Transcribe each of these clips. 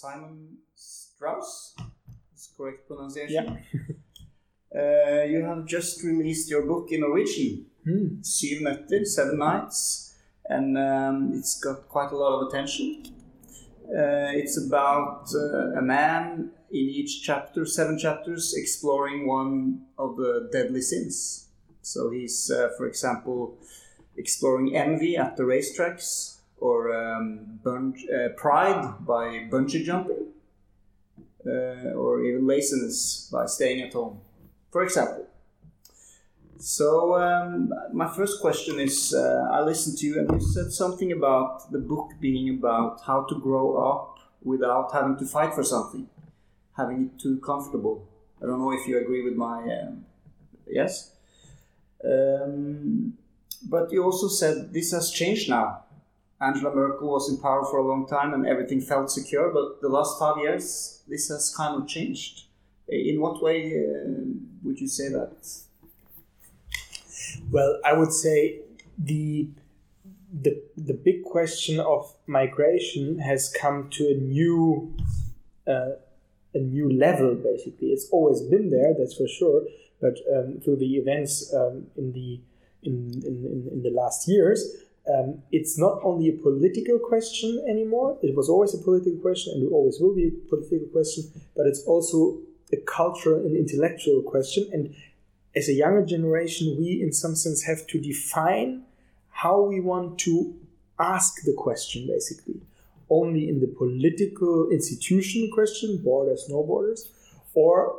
Simon Strauss. That's correct pronunciation. uh, you have just released your book in Norwegian, Hmm. Netter, Seven Nights, and um, it's got quite a lot of attention. Uh, it's about uh, a man in each chapter, seven chapters, exploring one of the deadly sins. So he's, uh, for example, exploring envy at the racetracks or um, bun- uh, pride by bungee jumping, uh, or even laziness by staying at home, for example. So um, my first question is: uh, I listened to you, and you said something about the book being about how to grow up without having to fight for something, having it too comfortable. I don't know if you agree with my um, yes. Um, but you also said this has changed now. Angela Merkel was in power for a long time and everything felt secure, but the last five years, this has kind of changed. In what way uh, would you say that? Well, I would say the the the big question of migration has come to a new uh, a new level. Basically, it's always been there, that's for sure. But um, through the events um, in the in, in, in the last years, um, it's not only a political question anymore. It was always a political question, and it always will be a political question. But it's also a cultural and intellectual question. And as a younger generation, we, in some sense, have to define how we want to ask the question, basically. Only in the political institution question, borders, no borders, or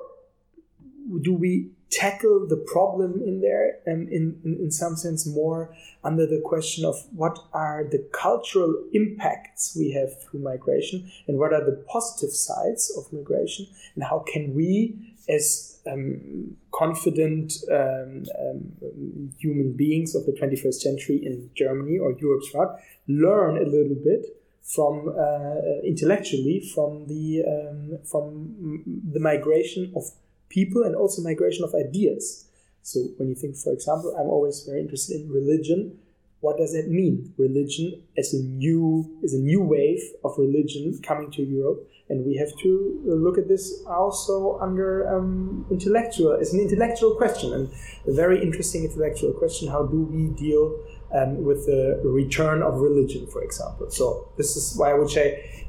do we tackle the problem in there um, in, in, in some sense more under the question of what are the cultural impacts we have through migration and what are the positive sides of migration and how can we as um, confident um, um, human beings of the 21st century in Germany or Europe throughout learn a little bit from uh, intellectually from the um, from the migration of people and also migration of ideas. So when you think, for example, I'm always very interested in religion. What does that mean? Religion as a new is a new wave of religion coming to Europe, and we have to look at this also under um, intellectual. It's an intellectual question and a very interesting intellectual question. How do we deal um, with the return of religion, for example? So this is why I would say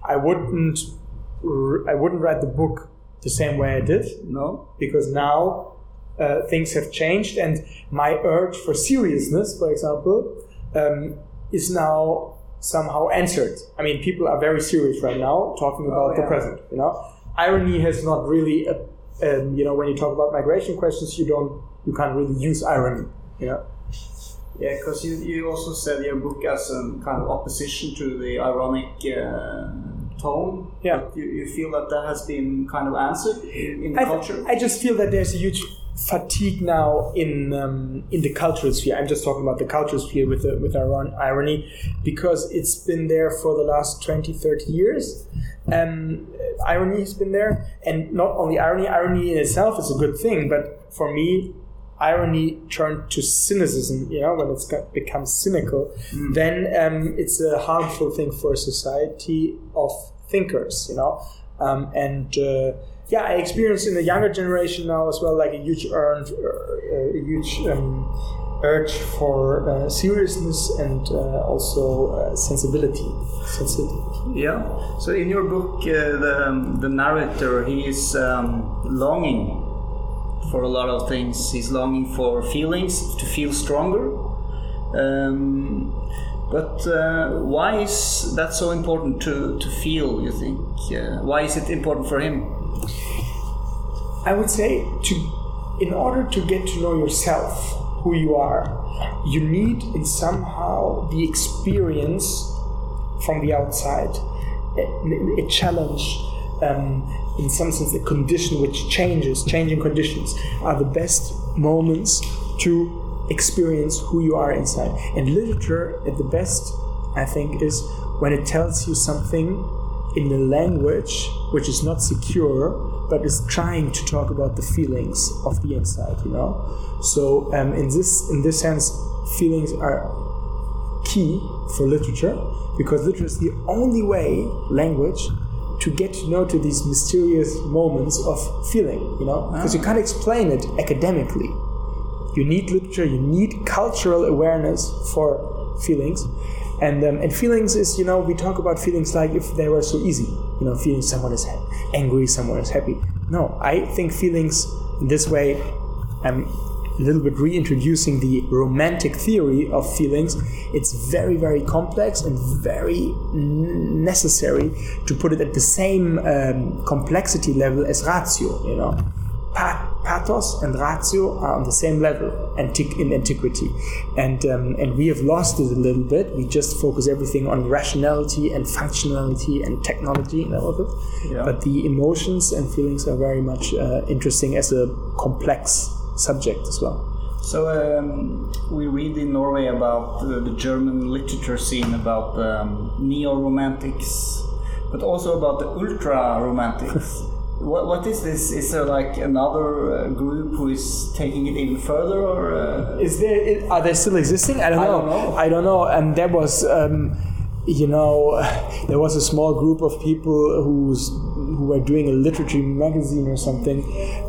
I wouldn't I wouldn't write the book the same way I did. No? Because now uh, things have changed, and my urge for seriousness, for example, um, is now somehow answered. I mean, people are very serious right now talking about Oh, the present. You know, irony has not really. A, um, you know, when you talk about migration questions, you don't, you can't really use irony. You know. Yeah, because you, you also said your book as a kind of opposition to the ironic uh, tone. Yeah. You, you feel that that has been kind of answered in, in the I, culture? I just feel that there's a huge fatigue now in um, in the cultural sphere. I'm just talking about the cultural sphere with the, with iron- irony because it's been there for the last 20, 30 years. Um, irony has been there, and not only irony. Irony in itself is a good thing, but for me, irony turned to cynicism. You know, when it's got, becomes cynical, then um, it's a harmful thing for a society of thinkers. You know, um, and uh, yeah, I experience in the younger generation now as well, like a huge urge, uh, a huge um, urge for uh, seriousness and uh, also uh, sensibility. Sensitivity. Yeah. So in your book, uh, the the narrator he is um, longing for a lot of things. He's longing for feelings to feel stronger. Um, but uh, why is that so important to, to feel? You think? Uh, why is it important for him? I would say to, in order to get to know yourself, who you are, you need in somehow the experience from the outside, a, a challenge, um, in some sense, a condition which changes, changing conditions are the best moments to experience who you are inside. And literature, at the best, I think, is when it tells you something in a language which is not secure but is trying to talk about the feelings of the inside you know so um, in this in this sense feelings are key for literature because literature is the only way language to get to know to these mysterious moments of feeling, you know, because you can't explain it academically. You need literature, you need cultural awareness for feelings. And, um, and feelings is, you know, we talk about feelings like if they were so easy, you know, feeling someone is angry, someone is happy. No, I think feelings in this way, I'm a little bit reintroducing the romantic theory of feelings. It's very, very complex and very necessary to put it at the same um, complexity level as ratio, you know. Pathos and ratio are on the same level in antiquity, and um, and we have lost it a little bit. We just focus everything on rationality and functionality and technology and all of it. Yeah. But the emotions and feelings are very much uh, interesting as a complex subject as well. So um, we read in Norway about uh, the German literature scene about um, neo-romantics, but also about the ultra-romantics. what, what is this? Is there like another uh, group who is taking it even further, or uh, Is there? Are they still existing? I don't I know. don't know. I don't know. And there was, um, you know, there was a small group of people who's who were doing a literature magazine or something,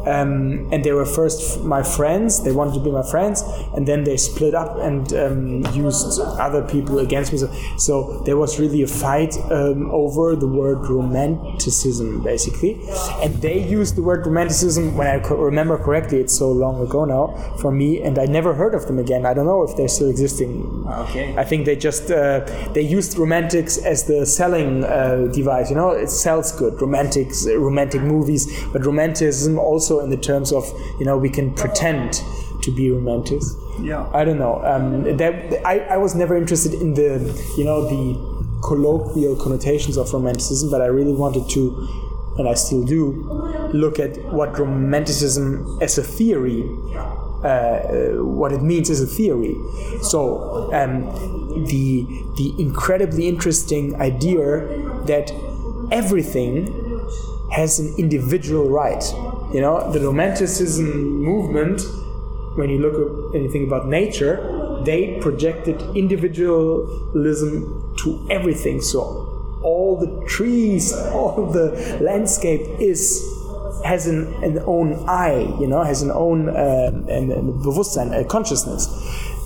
um, and they were first f- my friends. They wanted to be my friends, and then they split up and um, used other people against me. So, there was really a fight um, over the word romanticism, basically, and they used the word romanticism. When I co- remember correctly, it's so long ago now for me, and I never heard of them again. I don't know if they're still existing. okay? I think they just uh, they used romantics as the selling uh, device. You know, it sells good romantics, uh, romantic movies, but romanticism also in the terms of you know we can pretend to be romantic. Yeah. I don't know. Um, that, I, I was never interested in the you know the colloquial connotations of romanticism, but I really wanted to, and I still do, look at what romanticism as a theory uh, what it means as a theory. So um, the the incredibly interesting idea that everything has an individual right. You know, the Romanticism movement, when you look at anything about nature, they projected individualism to everything. So all the trees, all the landscape is has an, an own I, you know, has an own uh, an, an bewusstsein, a consciousness.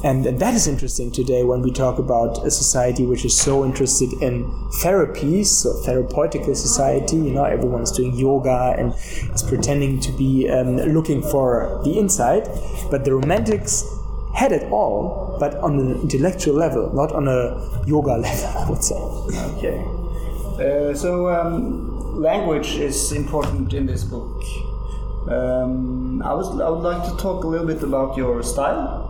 And, and that is interesting today when we talk about a society which is so interested in therapies, so therapeutical society. You know, everyone's doing yoga and is pretending to be um, looking for the inside. But the romantics had it all, but on an intellectual level, not on a yoga level, I would say. Okay. Uh, so um, language is important in this book. Um, I was I would like to talk a little bit about your style.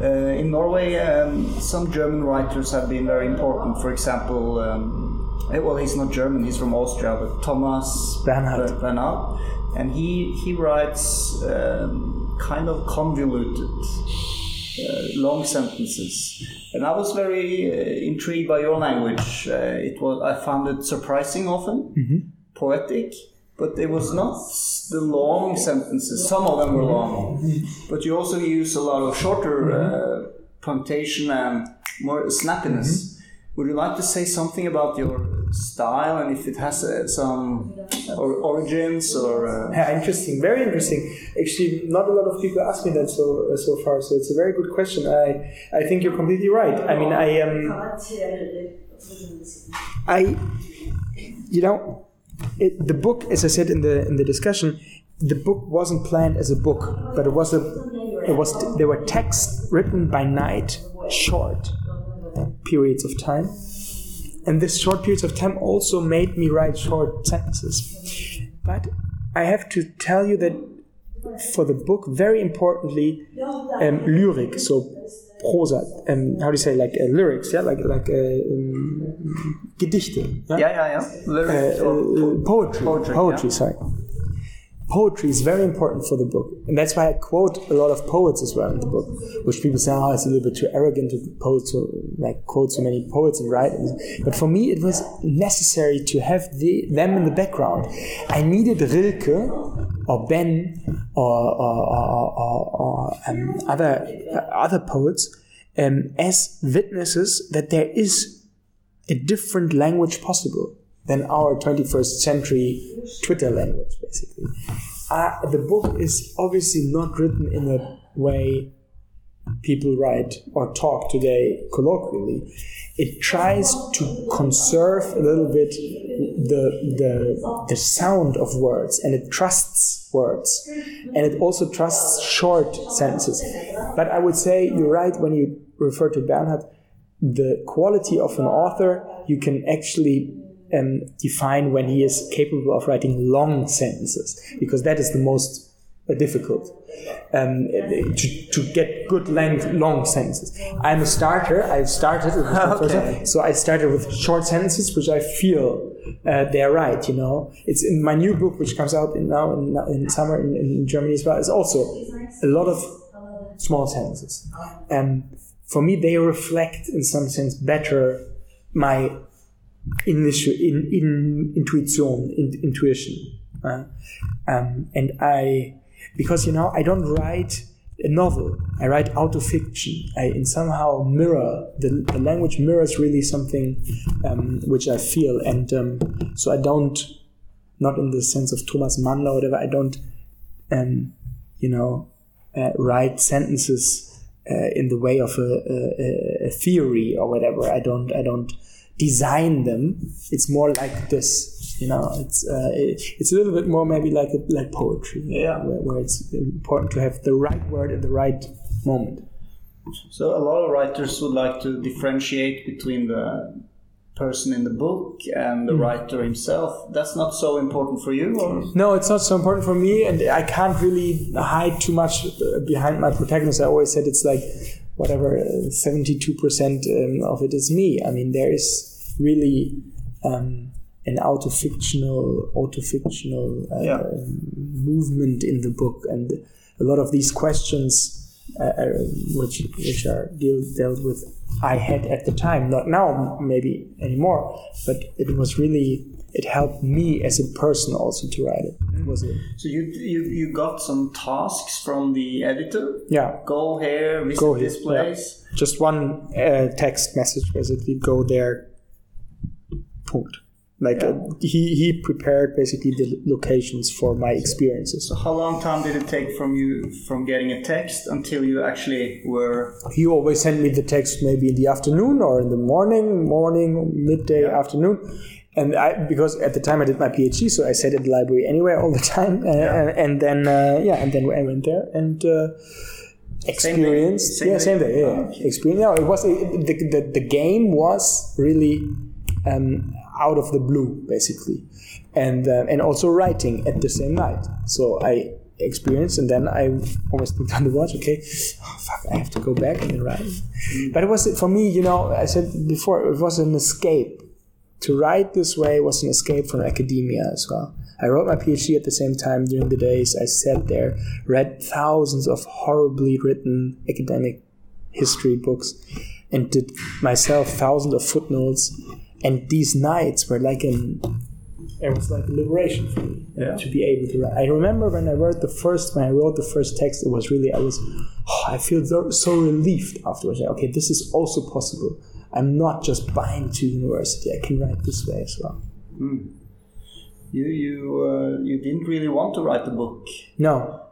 Uh, in Norway, um, some German writers have been very important. For example, um, eh, well, he's not German; he's from Austria, but Thomas Bernhard. Bernhard, and he he writes um, kind of convoluted uh, long sentences. And I was very uh, intrigued by your language. Uh, it was I found it surprising often, poetic, but it was not the long sentences. Some of them were long, but you also use a lot of shorter uh, punctuation and more snappiness. Would you like to say something about your style and if it has uh, some or origins or? Uh, Yeah, interesting. Very interesting. Actually, not a lot of people ask me that so uh, so far. So it's a very good question. I I think you're completely right. I mean, I um, I, you know, it, the book, as I said in the in the discussion, the book wasn't planned as a book, but it was a, it was there were texts written by night, short periods of time, and this short periods of time also made me write short sentences. But I have to tell you that for the book, very importantly, um, lyric, so prosa, um, how do you say, like uh, lyrics, yeah, like like uh, um, Gedichte, yeah? yeah, yeah, yeah. Lyrics Uh, or- uh, poetry, Poetry, poetry, yeah. sorry. Poetry is very important for the book, and that's why I quote a lot of poets as well in the book. Which people say, "Oh, it's a little bit too arrogant to post so like quote so many poets and write." But for me, it was necessary to have the, them in the background. I needed Rilke or Benn or, or, or, or, um, other other poets um, as witnesses that there is a different language possible. than our 21st century Twitter language, basically. Uh, the book is obviously not written in a way people write or talk today colloquially. It tries to conserve a little bit the, the, the sound of words and it trusts words and it also trusts short sentences. But I would say you're right when you refer to Bernhard, the quality of an author you can actually um, define when he is capable of writing long sentences because that is the most difficult um, to, to get good length long sentences. I'm a starter. I started okay. so I started with short sentences, which I feel uh, they're right. You know, it's in my new book, which comes out in, now in, in summer in, in, Germany as well. It's also a lot of small sentences, and for me, they reflect in some sense better my initial in, in intuition, in, intuition, uh, um, and I because you know I don't write a novel. I write autofiction. I in somehow mirror the, the language mirrors really something um, which I feel, and um, so I don't not in the sense of Thomas Mann or whatever. I don't um, you know uh, write sentences uh, in the way of a, a, a theory or whatever. I don't I don't design them. It's more like this you know, it's uh, it, it's a little bit more maybe like a, like poetry. Yeah, where, where it's important to have the right word at the right moment. So a lot of writers would like to differentiate between the person in the book and the mm. writer himself. That's not so important for you, or no? It's not so important for me, and I can't really hide too much uh, behind my protagonist. I always said it's like whatever seventy-two percent um, of it is me. I mean, there is really. Um, an auto-fictional auto-fictional uh, yeah. movement in the book and a lot of these questions uh, which which are deal, dealt with I had at the time not now maybe anymore but it was really it helped me as a person also to write it. Mm. Was it? So you, you you got some tasks from the editor? Yeah. Go here, visit go this place. Yeah. Just one uh, text message basically. Go there. Punkt. Like yeah. uh, he he prepared basically the locations for my experiences. So how long time did it take from you from getting a text until you actually were? He always sent me the text maybe in the afternoon or in the morning, morning, midday, yeah. afternoon. And I, because at the time I did my PhD, so I sat at the library anyway all the time. Uh, yeah. and, then, uh, yeah, and then I went there and uh, experienced. Same yeah, same day. Yeah, oh, okay. experience. No, it was it, the, the the game was really um, out of the blue, basically, and uh, and also writing at the same night. So I experienced, and then I almost looked on the watch. Okay, oh, fuck, I have to go back and write. But it was for me, you know, I said before, it was an escape. To write this way was an escape from academia as well. I wrote my PhD at the same time during the days. I sat there, read thousands of horribly written academic history books, and did myself thousands of footnotes and these nights were like an it was like a liberation for me yeah. to be able to write. I remember when I wrote the first when I wrote the first text, it was really I was oh, I feel so, so relieved afterwards. Like, okay, this is also possible. I'm not just bind to university. I can write this way as well. Mm. You you uh, you didn't really want to write the book. No,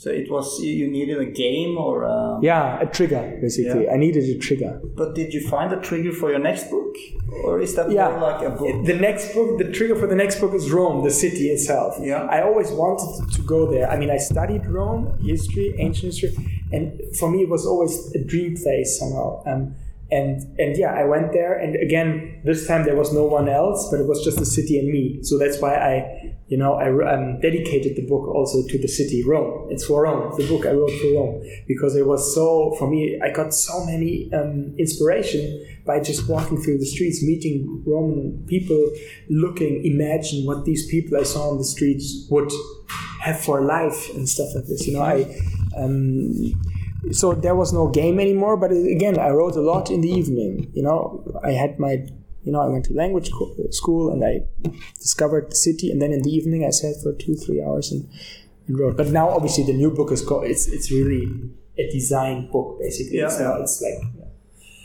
so it was you needed a game or a... yeah, a trigger basically. Yeah. I needed a trigger. But did you find a trigger for your next book, or is that yeah. more like a book? The next book, the trigger for the next book is Rome, the city itself. Yeah. I always wanted to go there. I mean, I studied Rome, history, ancient history, and for me it was always a dream place somehow. Um, and and yeah, I went there, and again, this time there was no one else, but it was just the city and me. So that's why I, you know, I um, dedicated the book also to the city, Rome. It's for Rome. The book I wrote for Rome because it was so for me. I got so many um, inspiration by just walking through the streets, meeting Roman people, looking, imagine what these people I saw on the streets would have for life and stuff like this. You know, I. Um, so there was no game anymore. But uh, again, I wrote a lot in the evening. You know, I had my, you know, I went to language uh, school and I discovered the city. And then in the evening, I sat for two, three hours and, and wrote. But now, obviously, the new book is called. It's it's really a design book basically. Yeah, so it's like.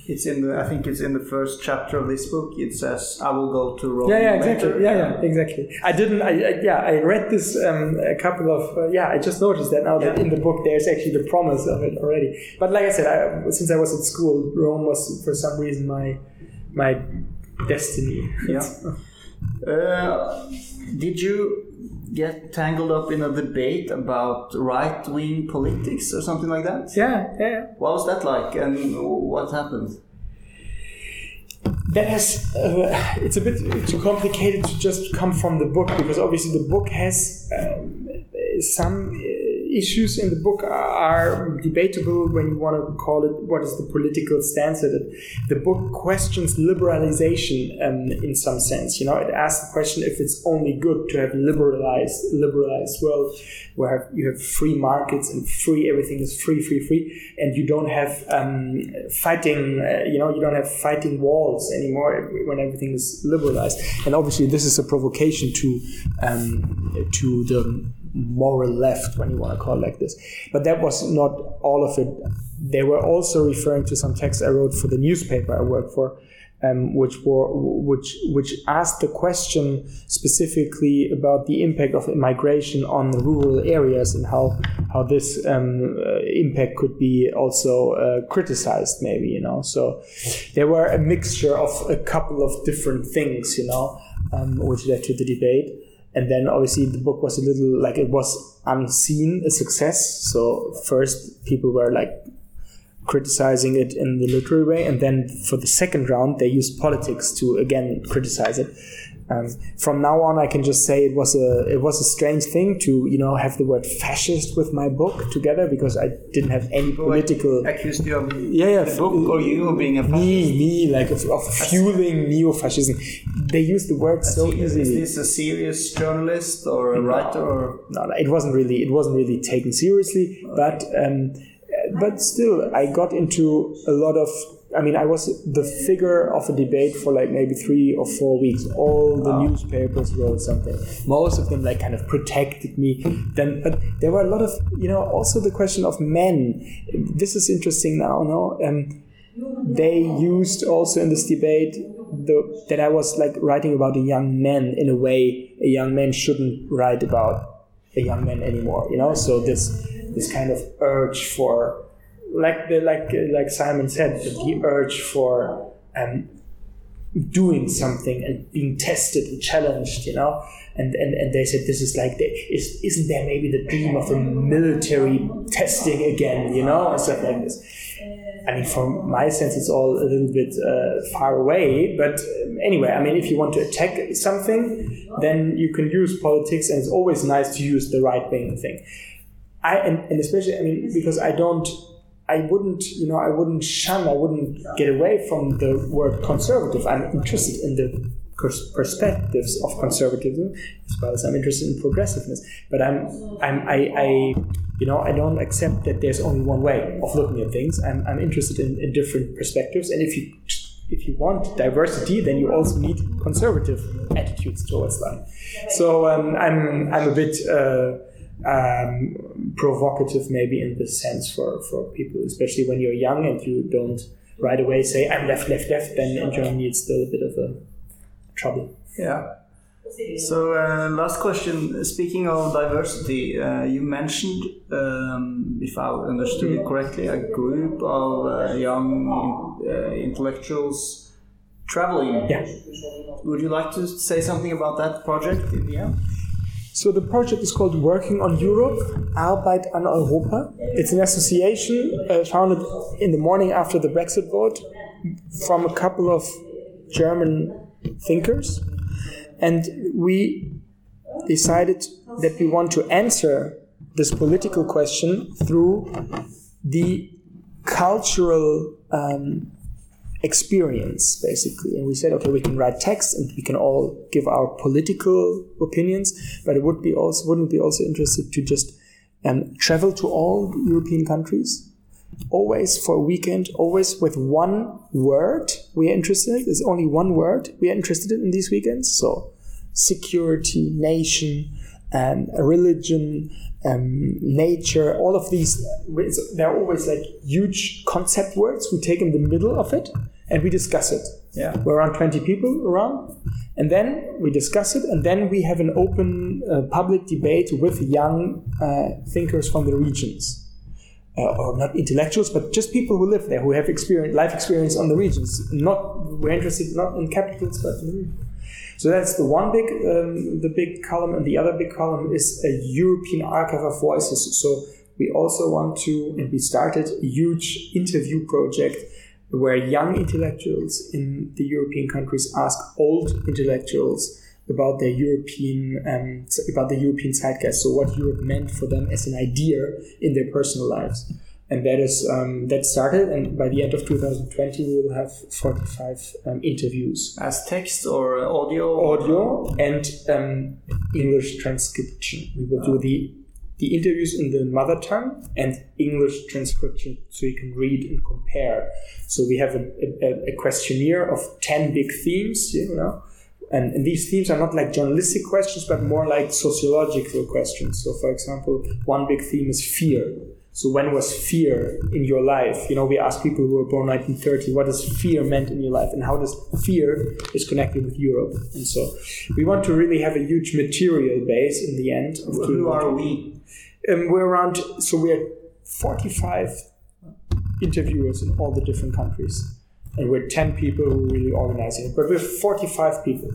Yeah. It's in the. I think it's in the first chapter of this book. It says, "I will go to Rome." Yeah, yeah, exactly. later." Yeah, yeah, exactly. I didn't. I, I yeah, I read this um, a couple of. Uh, yeah, I just noticed that now that in the book there's actually the promise of it already. But like I said, I, since I was at school, Rome was for some reason my my destiny. Yeah. Uh, did you get tangled up in a debate about right wing politics or something like that? yeah, yeah. What was that like, and what happened? that has uh, it's a bit too complicated to just come from the book because obviously the book has um, some issues in the book are debatable when you want to call it what is the political stance of it. The book questions liberalization um, in some sense you know? It asks the question if it's only good to have liberalized liberalized world where you have free markets and free everything is free free free and you don't have um, fighting uh, you know you don't have fighting walls anymore when everything is liberalized. And obviously this is a provocation to um, to the moral left when you want to call it like this. But that was not all of it. They were also referring to some texts i wrote for the newspaper i work for um, which were which which asked the question specifically about the impact of immigration on the rural areas and how how this um, uh, impact could be also uh, criticized maybe you know. So there were a mixture of a couple of different things you know um, which led to the debate and then obviously the book was a little like it was unseen a success so first people were like criticizing it in the literary way, and then for the second round they used politics to again criticize it. Um, from now on, I can just say it was a it was a strange thing to you know have the word fascist with my book together because I didn't have any political. accused you of Yeah, yeah. the book or you of being a fascist? Me, me, like of, of fueling neo-fascism. They use the word so easily. Is this a serious journalist or a writer or no, no, it wasn't really it wasn't really taken seriously but um, but still i got into a lot of i mean i was the figure of a debate for like maybe three or four weeks. All the newspapers wrote something. Most of them like kind of protected me. Then but there were a lot of you know also the question of men. This is interesting now no? Um, they used also in this debate the, that I was like writing about a young man in a way a young man shouldn't write about a young man anymore. You know, so this this kind of urge for like the like like Simon said the urge for um, doing something and being tested and challenged. You know. And, and, and they said this is like the, is, isn't there maybe the dream of a military testing again you know and stuff like this I mean, from my sense, it's all a little bit uh, far away. But um, anyway, I mean, if you want to attack something, then you can use politics, and it's always nice to use the right wing thing. I and, and especially, I mean, because I don't, I wouldn't, you know, I wouldn't shun, I wouldn't get away from the word conservative. I'm interested in the perspectives of conservatism as well as I'm interested in progressiveness. But I'm, I'm, I, I, you know, I don't accept that there's only one way of looking at things. I'm, I'm interested in, in different perspectives, and if you if you want diversity, then you also need conservative attitudes towards life. So um, I'm I'm a bit. Uh, um, provocative, maybe in this sense for, for people, especially when you're young and you don't right away say I'm left, left, left. Then in Germany it's still a bit of a trouble. Yeah. So, uh, last question. Speaking of diversity, uh, you mentioned, um, if I understood it correctly, a group of uh, young uh, intellectuals traveling. Yeah. Would you like to say something about that project in the end? So the project is called Working on Europe, Arbeit an Europa. It's an association uh, founded in the morning after the Brexit vote from a couple of German thinkers. And we decided that we want to answer this political question through the cultural um, experience, basically. And we said, okay, we can write text and we can all give our political opinions, but it would be also wouldn't be also interested to just um, travel to all European countries, always for a weekend, always with one word we are interested. There's only one word we are interested in in these weekends. So security, nation, um, religion, um, nature, all of these, they're always like huge concept words. We take in the middle of it and we discuss it. Yeah. We're around 20 people around. And then we discuss it, and then we have an open uh, public debate with young uh, thinkers from the regions. Uh, or not intellectuals, but just people who live there, who have experience, life experience on the regions. Not we're interested not in capitals, but in the region. So that's the one big, um, the big column, and the other big column is a European archive of voices. So we also want to, and we started a huge interview project where young intellectuals in the European countries ask old intellectuals about their European um, about the European zeitgeist. So what Europe meant for them as an idea in their personal lives, and that is um, that started. And by the end of 2020, we will have 45 um, interviews as text or audio, audio and um, English transcription. We will do the the interviews in the mother tongue and English transcription so you can read and compare. So we have a, a, a questionnaire of 10 big themes, you know, and, and, these themes are not like journalistic questions, but more like sociological questions. So, for example, one big theme is fear. So, when was fear in your life? You know, we ask people who were born 1930, what does fear meant in your life, and how does fear is connected with Europe? And so, we want to really have a huge material base in the end. Who are we? Um, we're around. So we're 45 interviewers in all the different countries and we're 10 people who are really organizing it. But we're 45 people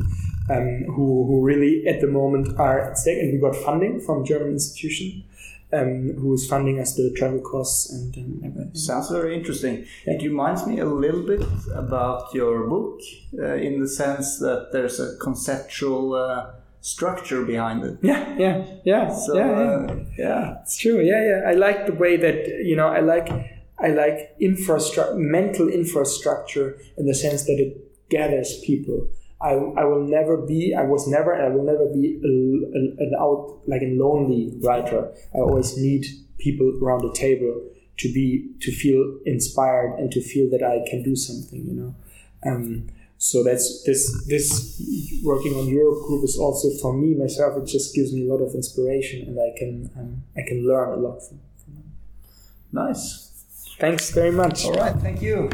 um, who, who really at the moment are at stake, and we got funding from German institution. Um, who is funding us the travel costs and, and everything. Sounds very interesting. Yeah. It reminds me a little bit about your book uh, in the sense that there's a conceptual uh, structure behind it. Yeah, yeah, yeah, so, yeah, yeah. Uh, yeah. It's true. Yeah, yeah. I like the way that you know. I like I like infrastructure, mental infrastructure in the sense that it gathers people. I, I will never be, I was never, I will never be a, a, an out, like a lonely writer. I always need people around the table to be, to feel inspired and to feel that I can do something, you know. Um, so that's this this working on Europe group is also for me myself. It just gives me a lot of inspiration, and I can um, I can learn a lot from, from them. Nice. Thanks very much. All right. Thank you.